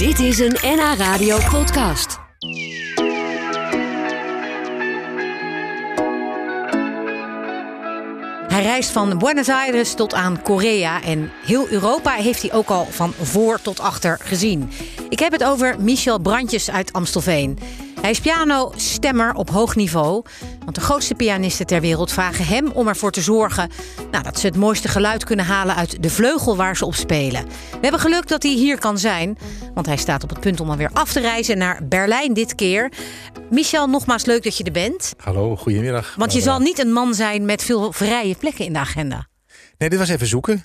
Dit is een NH Radio podcast. Hij reist van Buenos Aires tot aan Korea en heel Europa heeft hij ook al van voor tot achter gezien. Ik heb het over Michel Brandjes uit Amstelveen. Hij is piano-stemmer op hoog niveau. Want de grootste pianisten ter wereld vragen hem om ervoor te zorgen nou, dat ze het mooiste geluid kunnen halen uit de vleugel waar ze op spelen. We hebben geluk dat hij hier kan zijn, want hij staat op het punt om alweer af te reizen naar Berlijn dit keer. Michel, nogmaals leuk dat je er bent. Hallo, goedemiddag. Want je zal niet een man zijn met veel vrije plekken in de agenda. Nee, dit was even zoeken.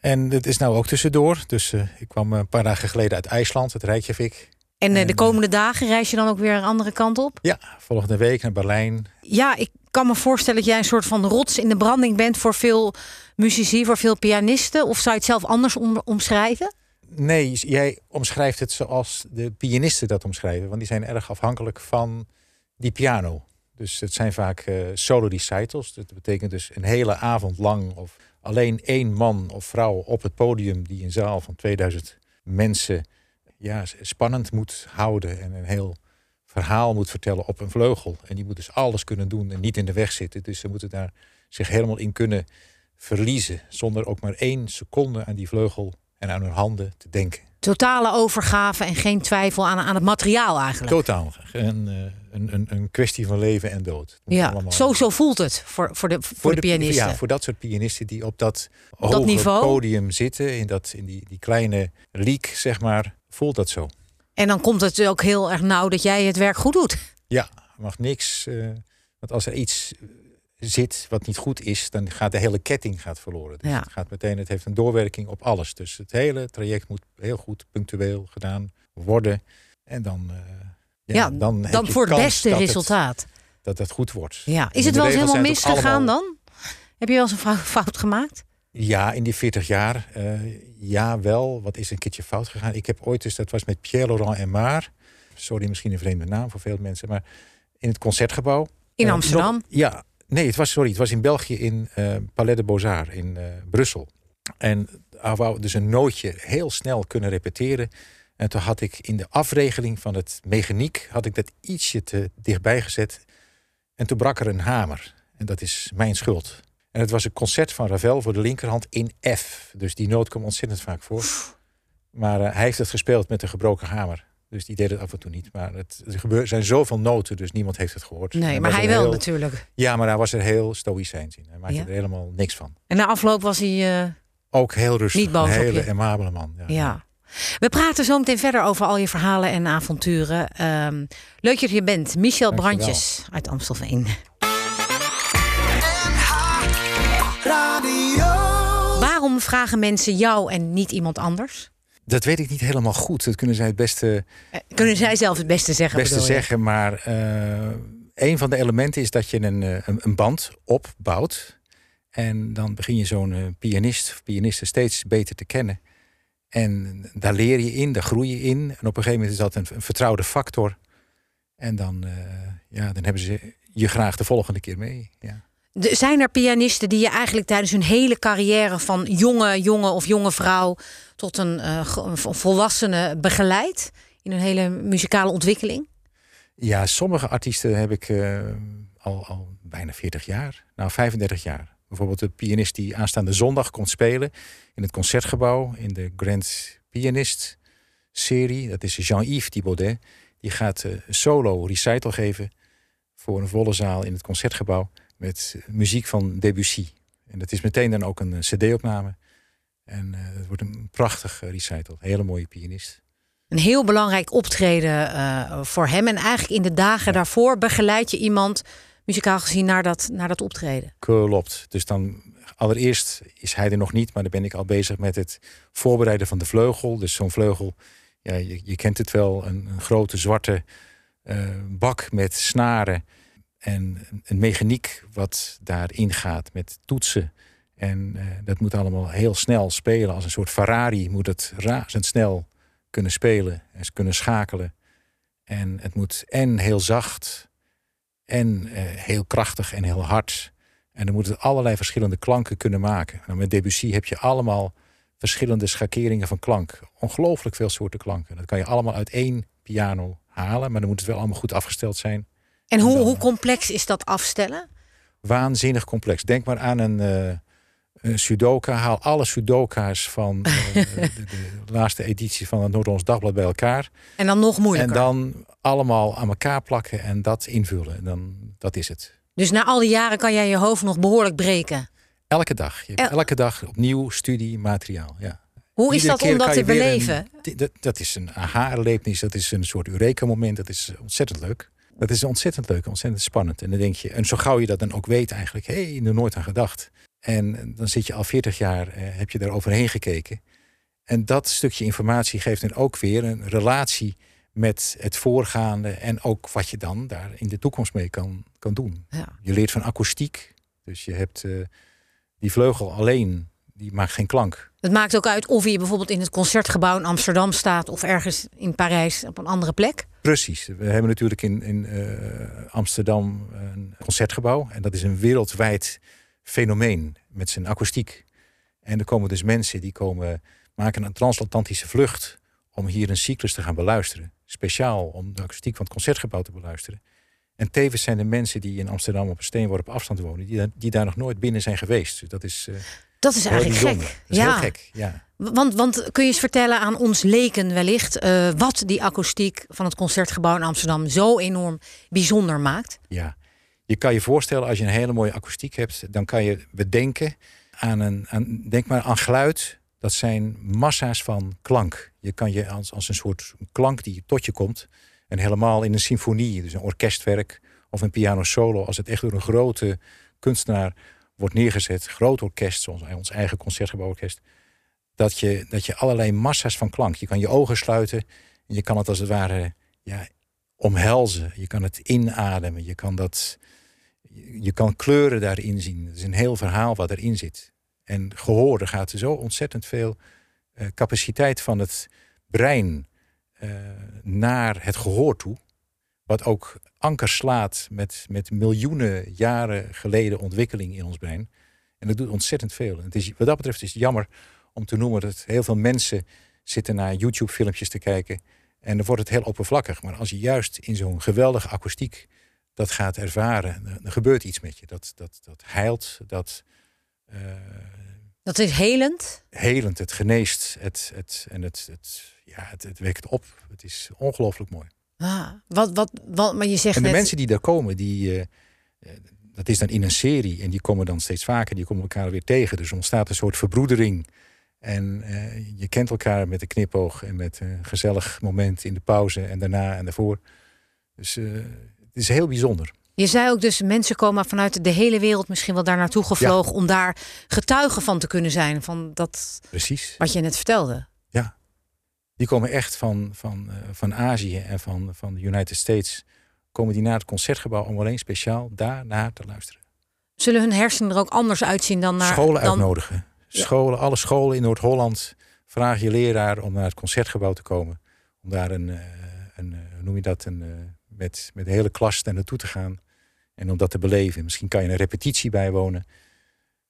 En het is nou ook tussendoor. Dus uh, ik kwam een paar dagen geleden uit IJsland, het Reykjavik. En, uh, de komende dagen reis je dan ook weer een andere kant op? Ja, volgende week naar Berlijn. Ja, ik kan me voorstellen dat jij een soort van rots in de branding bent voor veel muzici, voor veel pianisten. Of zou je het zelf anders om, omschrijven? Nee, jij omschrijft het zoals de pianisten dat omschrijven. Want die zijn erg afhankelijk van die piano. Dus het zijn vaak uh, solo recitals. Dat betekent dus een hele avond lang of alleen één man of vrouw op het podium die een zaal van 2000 mensen ja, spannend moet houden en een heel verhaal moet vertellen op een vleugel. En die moet dus alles kunnen doen en niet in de weg zitten. Dus ze moeten daar zich helemaal in kunnen verliezen. Zonder ook maar één seconde aan die vleugel en aan hun handen te denken. Totale overgave en geen twijfel aan, aan het materiaal eigenlijk. Totaal. Een, een, een, een kwestie van leven en dood. Ja, allemaal... zo, zo voelt het voor, voor, de, voor, voor de, pianisten. Ja, voor dat soort pianisten die op dat, hoge niveau? podium zitten. In, dat, in die, die kleine leak, zeg maar, voelt dat zo. En dan komt het ook heel erg nauw dat jij het werk goed doet. Ja, mag niks. Uh, want als er iets zit wat niet goed is, dan gaat de hele ketting gaat verloren. Dus ja. het gaat meteen, het heeft een doorwerking op alles. Dus het hele traject moet heel goed punctueel gedaan worden. En dan, uh, ja, ja, dan, dan voor het beste dat resultaat. Het, dat het goed wordt. Ja. Is het wel eens helemaal misgegaan dan? Heb je wel eens een fout gemaakt? Ja, in die 40 jaar. Uh, ja, wel. Wat is een keertje fout gegaan? Ik heb ooit, dus dat was met Pierre Laurent en Maar. Sorry, misschien een vreemde naam voor veel mensen. Maar in het concertgebouw. In Amsterdam? Nog, ja, Nee, het was, sorry, het was in België in uh, Palais de Beaux-Arts in Brussel. En hij wou dus een nootje heel snel kunnen repeteren. En toen had ik in de afregeling van het mechaniek... had ik dat ietsje te dichtbij gezet. En toen brak er een hamer. En dat is mijn schuld. En het was een concert van Ravel voor de linkerhand in F. Dus die noot komt ontzettend vaak voor. Maar uh, hij heeft het gespeeld met een gebroken hamer. Dus die deed het af en toe niet. Maar het, er zijn zoveel noten, dus niemand heeft het gehoord. Nee, maar hij wel natuurlijk. Ja, maar hij was er heel stoïcijns in. Hij maakte er helemaal niks van. En na afloop was hij... Uh, Ook heel rustig. Niet een hele amabele man. Ja. ja. We praten zo meteen verder over al je verhalen en avonturen. Um, leuk dat je bent. Michel Dankjewel. Brandjes uit Amstelveen. Vragen mensen jou en niet iemand anders? Dat weet ik niet helemaal goed. Dat kunnen zij het beste. Kunnen zij zelf het beste zeggen? Beste zeggen, maar uh, een van de elementen is dat je een, een, een, band opbouwt. En dan begin je zo'n uh, pianist of pianiste steeds beter te kennen. En daar leer je in, daar groei je in. En op een gegeven moment is dat een, een vertrouwde factor. En dan, uh, ja, dan hebben ze je graag de volgende keer mee. Ja. Zijn er pianisten die je eigenlijk tijdens hun hele carrière van jonge jongen of jonge vrouw tot een uh, volwassene begeleidt in een hele muzikale ontwikkeling? Ja, sommige artiesten heb ik uh, al, al bijna 40 jaar, nou 35 jaar. Bijvoorbeeld de pianist die aanstaande zondag komt spelen in het concertgebouw in de Grand Pianist serie. Dat is Jean-Yves Thibaudet. Die gaat uh, solo recital geven voor een volle zaal in het concertgebouw met muziek van Debussy. En dat is meteen dan ook een eh, cd-opname. En uh, het wordt een prachtig uh, recital. Hele mooie pianist. Een heel belangrijk optreden uh, voor hem. En eigenlijk in de dagen daarvoor begeleid je iemand, muzikaal gezien, naar dat, naar dat optreden. Klopt. Dus dan allereerst is hij er nog niet, maar dan ben ik al bezig met het voorbereiden van de vleugel. Dus zo'n vleugel, ja, je, je, kent het wel, een, een grote zwarte bak met snaren en een mechaniek wat daarin gaat met toetsen. En uh, dat moet allemaal heel snel spelen. Als een soort Ferrari moet het razendsnel kunnen spelen en kunnen schakelen. En het moet en heel zacht en uh, heel krachtig en heel hard. En dan moet het allerlei verschillende klanken kunnen maken. Nou, met Debussy heb je allemaal verschillende schakeringen van klank. Ongelooflijk veel soorten klanken. Dat kan je allemaal uit één piano halen, maar dan moet het wel allemaal goed afgesteld zijn. En hoe, hoe complex is dat afstellen? Waanzinnig complex. Denk maar aan een, een Sudoka. Haal alle Sudoka's van eh, de, de laatste editie van het Noord-Hollands Dagblad bij elkaar. En dan nog En moeilijker. dan allemaal aan elkaar plakken en dat invullen. En dan, dat is het. Dus na al die jaren kan jij je hoofd nog behoorlijk breken. Elke dag. Je El- elke dag opnieuw studiemateriaal. Ja. Hoe is Iedere dat om dat te beleven? een- di- dat, dat is een aha-erlevenis. Dat is een soort Eureka-moment. Dat is ontzettend leuk. Dat is ontzettend leuk, ontzettend spannend. En dan denk je, en zo gauw je dat dan ook weet eigenlijk, hé, hey, er nooit aan gedacht. En dan zit je al 40 jaar, eh, heb je daar overheen gekeken. En dat stukje informatie geeft dan ook weer een relatie met het voorgaande en ook wat je dan daar in de toekomst mee kan, kan doen. Ja. Je leert van akoestiek. Dus je hebt eh, die vleugel alleen, die maakt geen klank. Het maakt ook uit of je bijvoorbeeld in het concertgebouw in Amsterdam staat of ergens in Parijs op een andere plek. We hebben natuurlijk in, in eh, Amsterdam een concertgebouw. En dat is een wereldwijd fenomeen met zijn akoestiek. En er komen dus mensen die komen, maken een transatlantische vlucht om hier een cyclus te gaan beluisteren. Speciaal om de akoestiek van het concertgebouw te beluisteren. En tevens zijn er mensen die in Amsterdam op een steenworp afstand wonen, die, daar- die daar nog nooit binnen zijn geweest. Dus dat is eh, Dat is eigenlijk gek. Dat is ja. heel gek. Ja. Want, want kun je eens vertellen aan ons leken wellicht eh, wat die akoestiek van het concertgebouw in Amsterdam zo enorm bijzonder maakt? Ja, je kan je voorstellen als je een hele mooie akoestiek hebt, dan kan je bedenken aan een, aan, denk maar aan geluid. Dat zijn massa's van klank. Je kan je als, als een soort klank die tot je komt, en helemaal in een symfonie, dus een orkestwerk of een piano solo, als het echt door een grote kunstenaar wordt neergezet, groot orkest, zoals ons eigen concertgebouworkest, dat je, dat je allerlei massa's van klank. Je kan je ogen sluiten en je kan het als het ware ja, omhelzen. Je kan het inademen. Je kan, dat, je kan kleuren daarin zien. Het is een heel verhaal wat erin zit. En gehoor, er gaat zo ontzettend veel eh, capaciteit van het brein eh, naar het gehoor toe. Wat ook anker slaat met, met miljoenen jaren geleden ontwikkeling in ons brein. En dat doet ontzettend veel. En het is, wat dat betreft is het jammer om te noemen dat heel veel mensen zitten naar YouTube-filmpjes te kijken. En dan wordt het heel oppervlakkig. Maar als je juist in zo'n geweldige akoestiek dat gaat ervaren, dan, gebeurt iets met je. Dat, dat, dat heilt, dat eh, Dat is helend. helend, het geneest. Het, het, en het, het, ja, het, het wekt op. Het is ongelooflijk mooi. Ah, wat, wat, wat, maar je zegt En de net, mensen die daar komen, die, eh, eh, dat is dan in een serie. En die komen dan steeds vaker, die komen elkaar weer tegen. Dus er ontstaat een soort verbroedering. En eh, je kent elkaar met een knipoog en met een gezellig moment in de pauze en daarna en daarvoor. Dus het is heel bijzonder. je zei ook dus mensen komen vanuit de hele wereld misschien wel daar naartoe gevlogen om daar getuige van te kunnen zijn van dat Precies. wat je net vertelde. Die komen echt van, van, eh, van Azië en van, van de United States. Komen die naar het concertgebouw om alleen speciaal daar naar te luisteren. Zullen hun hersenen er ook anders uitzien dan naar Scholen dan, uitnodigen. Scholen, alle scholen in Noord-Holland vragen je leraar om naar het concertgebouw te komen. Om daar een, eh, een eh, hoe noem je dat, een, met, met de hele klas daar naartoe te gaan. En om dat te beleven. Misschien kan je een repetitie bijwonen.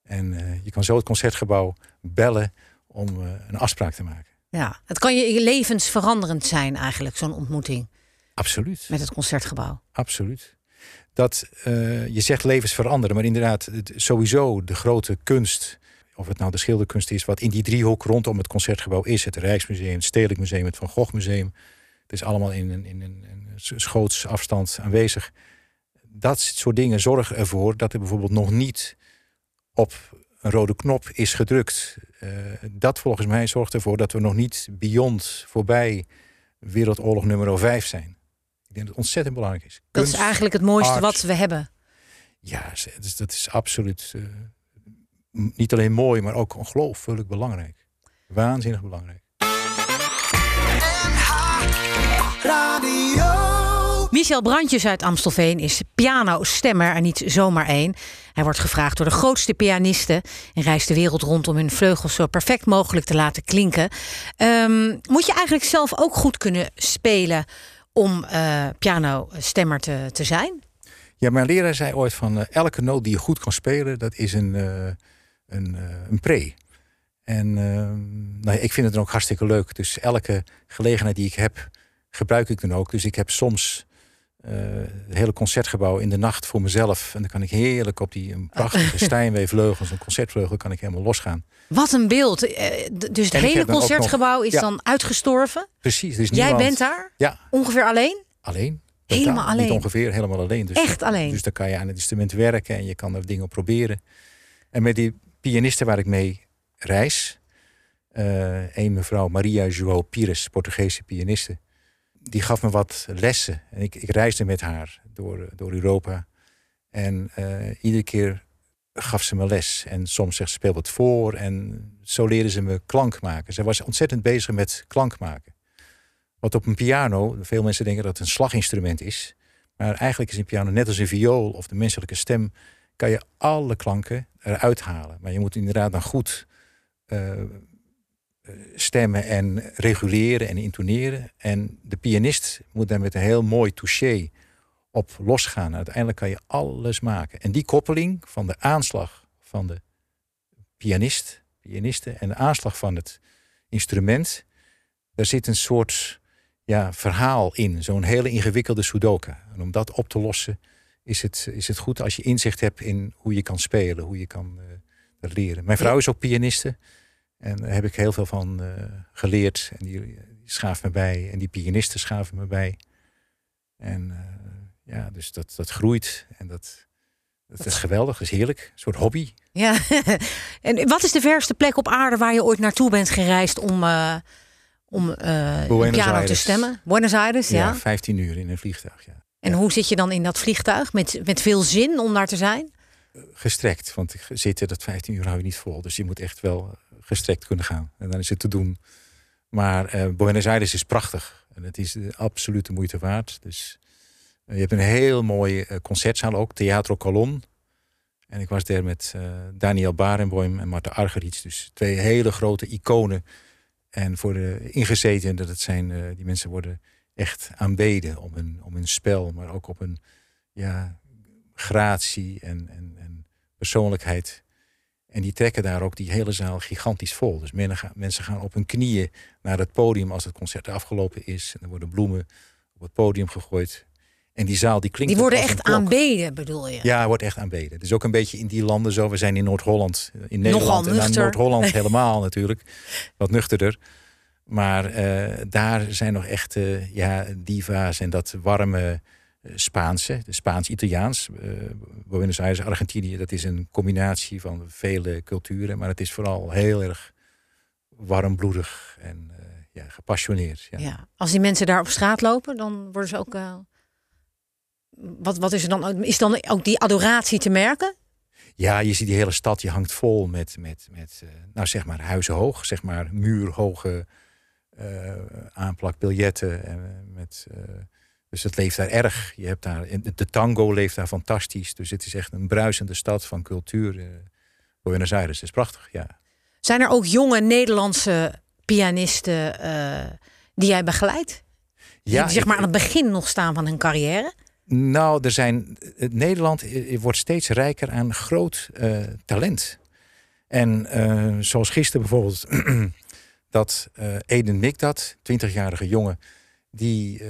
En je kan zo het concertgebouw bellen om een afspraak te maken. Ja, het kan je levensveranderend zijn eigenlijk zo'n ontmoeting Absoluut. met het concertgebouw. Absoluut. Dat eh, je zegt levens veranderen, maar inderdaad, het, sowieso de grote kunst, of het nou de schilderkunst is, wat in die driehoek rondom het concertgebouw is: het Rijksmuseum, het Stedelijk Museum, het Van Gogh Museum. Het is allemaal in een, in een, een schoots afstand aanwezig. Dat soort dingen zorgen ervoor dat er bijvoorbeeld nog niet op een rode knop is gedrukt. Eh, dat volgens mij zorgt ervoor dat we nog niet beyond, voorbij Wereldoorlog nummer 5 zijn. Ik denk dat het ontzettend belangrijk is. Dat is eigenlijk het mooiste art. wat we hebben. Ja, dat is, dat is absoluut eh, niet alleen mooi, maar ook ongelooflijk belangrijk. Waanzinnig belangrijk. Michel Brandjes uit Amstelveen is pianostemmer en niet zomaar één. Hij wordt gevraagd door de grootste pianisten en reist de wereld rond om hun vleugels zo perfect mogelijk te laten klinken. Ehm, moet je eigenlijk zelf ook goed kunnen spelen om eh pianostemmer te, te zijn? Ja, mijn leraar zei ooit van eh, elke noot die je goed kan spelen, dat is een, eh, een, een pre. En ehm, nou, ik vind het dan ook hartstikke leuk. Dus elke gelegenheid die ik heb, gebruik ik dan ook. Dus ik heb soms uh, het hele concertgebouw in de nacht voor mezelf. En dan kan ik heerlijk op die een prachtige Steinway-vleugel, zo'n concertvleugel, kan ik helemaal losgaan. Wat een beeld. Dus het hele concertgebouw is dan uitgestorven? Precies. Dus Jij bent daar? Ja. Ongeveer alleen? Alleen. Helemaal alleen? Niet ongeveer, helemaal alleen. Dus Echt alleen? Dus dan kan je aan het instrument werken en je kan er dingen proberen. En met die pianisten waar ik mee reis. Uh, een mevrouw Maria João Pires, Portugese pianiste. Die gaf me wat lessen. En ik, ik reisde met haar door, door Europa. En uh, iedere keer gaf ze me les. En soms zegt ze speel wat voor. En zo leerde ze me klank maken. Ze was ontzettend bezig met klank maken. Wat op een piano, veel mensen denken dat het een slaginstrument is. Maar eigenlijk is een piano net als een viool of de menselijke stem. Kan je alle klanken eruit halen. Maar je moet inderdaad dan goed uh, stemmen en reguleren en intoneren. En de pianist moet daar met een heel mooi touché op losgaan. Uiteindelijk kan je alles maken. En die koppeling van de aanslag van de pianist, pianiste en de aanslag van het instrument, daar zit een soort ja, verhaal in. Zo'n hele ingewikkelde sudoka. En om dat op te lossen is het, is het goed als je inzicht hebt in hoe je kan spelen, hoe je kan uh, dat leren. Mijn vrouw is ook pianiste. En daar heb ik heel veel van uh, geleerd. En die, die schaaf me bij. En die pianisten schaven me bij. En uh, ja, dus dat, dat groeit. En dat, dat is geweldig, dat is heerlijk. Een soort hobby. Ja, en wat is de verste plek op aarde waar je ooit naartoe bent gereisd om, uh, om piano te stemmen? Buenos Aires, ja. Ja, 15 uur in een vliegtuig, ja. En ja. hoe zit je dan in dat vliegtuig? Met, met veel zin om daar te zijn? Gestrekt, want zitten dat 15 uur hou je niet vol. Dus je moet echt wel gestrekt kunnen gaan. En dan is het te doen. Maar uh, Buenos Aires is prachtig. En het is de absolute moeite waard. Dus uh, je hebt een heel mooie uh, concertzaal ook, Teatro Colon. En ik was daar met Daniel Barenboim en Marta Argerits. Dus twee hele grote iconen. En voor de ingezetenen, dat het zijn, die mensen worden echt aanbeden om hun, om hun spel. Maar ook op een ja, gratie en, en, en persoonlijkheid. En die trekken daar ook die hele zaal gigantisch vol. Dus mensen gaan op hun knieën naar het podium als het concert afgelopen is. En er worden bloemen op het podium gegooid. En die zaal die klinkt. Die worden echt aanbeden, bedoel je? Ja, wordt echt aanbeden. Het is ook een beetje in die landen zo. We zijn in Noord-Holland, in Nederland. en Noord-Holland helemaal natuurlijk. Wat nuchterder. Maar uh, daar zijn nog echte ja, diva's en dat warme Spaanse, de Spaans-Italiaans. Uh, Buenos Aires, Argentinië, dat is een combinatie van vele culturen. Maar het is vooral heel erg warmbloedig en uh, ja, gepassioneerd. Ja. ja. Als die mensen daar op straat lopen, dan worden ze ook... Uh, wat, wat is er dan? Is dan ook die adoratie te merken? Ja, je ziet die hele stad, je hangt vol met, met, met nou zeg maar huizenhoog, zeg maar muurhoge aanplakbiljetten. En met... Dus het leeft daar erg. Je hebt daar, de tango leeft daar fantastisch. Dus het is echt een bruisende stad van cultuur. Uh, Buenos Aires is prachtig, ja. Zijn er ook jonge Nederlandse pianisten uh, die jij begeleidt? Ja, die zeg maar aan het begin nog staan van hun carrière? Nou, er zijn, Nederland wordt steeds rijker aan groot uh, talent. En zoals gisteren bijvoorbeeld, dat Eden Mikdat, 20-jarige jongen, die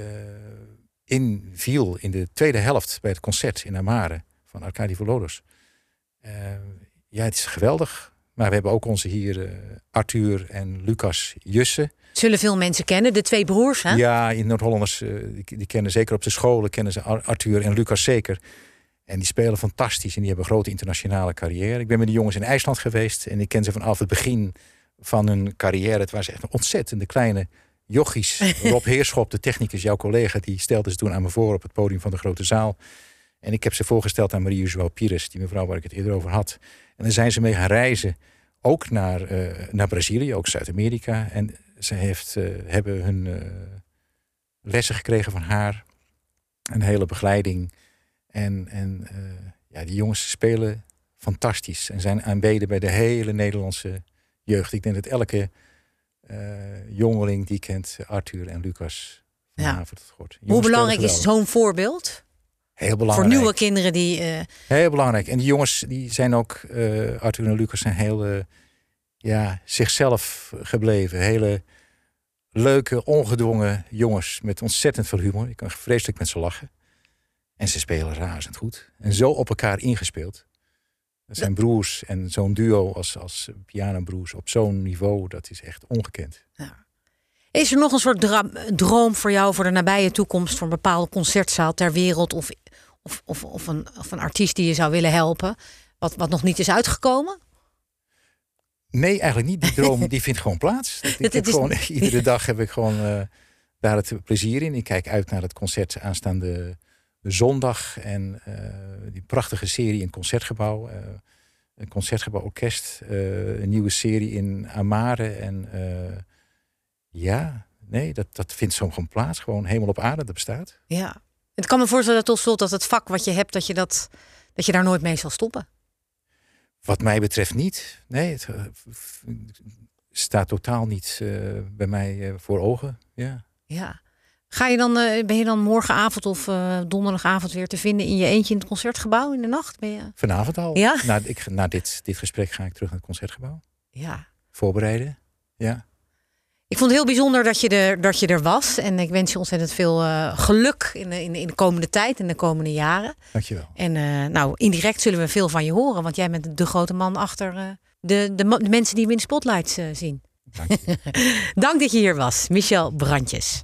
inviel in de tweede helft bij het concert in Amare van Arkadi Volodos. Uh, ja, het is geweldig. Maar we hebben ook onze hier uh, Arthur en Lucas Jussen. Zullen veel mensen kennen, de twee broers, hè? Ja, in Noord-Hollanders, uh, die, die, kennen zeker op de scholen, kennen ze Arthur en Lucas zeker. En die spelen fantastisch en die hebben een grote internationale carrière. Ik ben met die jongens in IJsland geweest en ik ken ze vanaf het begin van hun carrière. Het was echt een ontzettende kleine jochies. Rob Heerschop, de technicus, jouw collega, die stelde ze toen aan me voor op het podium van de grote zaal. En ik heb ze voorgesteld aan Marie Joao Pires, die mevrouw waar ik het eerder over had. En dan zijn ze mee gaan reizen, ook naar, uh, naar Brazilië, ook Zuid-Amerika. En ze heeft, uh, hebben hun uh, lessen gekregen van haar, een hele begeleiding. En, en ja, die jongens spelen fantastisch en zijn aanbeden bij de hele Nederlandse jeugd. Ik denk dat elke jongeling die kent Arthur en Lucas vanavond ja. het Hoe belangrijk is zo'n voorbeeld? Heel belangrijk. Voor nieuwe kinderen die. Uh... Heel belangrijk. En die jongens die zijn ook, uh, Arthur en Lucas zijn heel ja, zichzelf gebleven. Hele leuke, ongedwongen jongens met ontzettend veel humor. Ik kan vreselijk met ze lachen. En ze spelen razend goed. En zo op elkaar ingespeeld. Dat zijn broers en zo'n duo als, als pianobroers op zo'n niveau, dat is echt ongekend. Ja. Is er nog een soort droom voor jou voor de nabije toekomst, voor een bepaalde concertzaal ter wereld of, of, of, of, een, of een artiest die je zou willen helpen, wat, wat nog niet is uitgekomen? Nee, eigenlijk niet. Die droom die vindt gewoon plaats. Ik heb gewoon, iedere dag heb ik gewoon uh, daar het plezier in. Ik kijk uit naar het concert aanstaande zondag. En uh, die prachtige serie in Concertgebouw. Uh, een Concertgebouw Orkest. een nieuwe serie in Amare. En ja, nee, dat, dat vindt zo gewoon plaats. Gewoon helemaal op aarde, dat bestaat. Ja. Het kan me voorstellen tot slot dat het vak wat je hebt, dat je, dat, dat je daar nooit mee zal stoppen. Wat mij betreft niet. Nee, het staat totaal niet uh, bij mij uh, voor ogen. Ja. ja. Ga je dan, ben je dan morgenavond of donderdagavond weer te vinden in je eentje in het concertgebouw in de nacht? Ben je... Vanavond al. Ja? Na, ik, na dit, dit gesprek ga ik terug naar het concertgebouw. Ja. Voorbereiden. Ja. Ik vond het heel bijzonder dat je er, dat je er was. En ik wens je ontzettend veel uh, geluk in de, in, in, de komende tijd, in de komende jaren. Dankjewel. En uh, nou, indirect zullen we veel van je horen. Want jij bent de grote man achter uh, de, de, de, mensen die we in de spotlights zien. Dank, je. Dank dat je hier was, Michel Brandjes.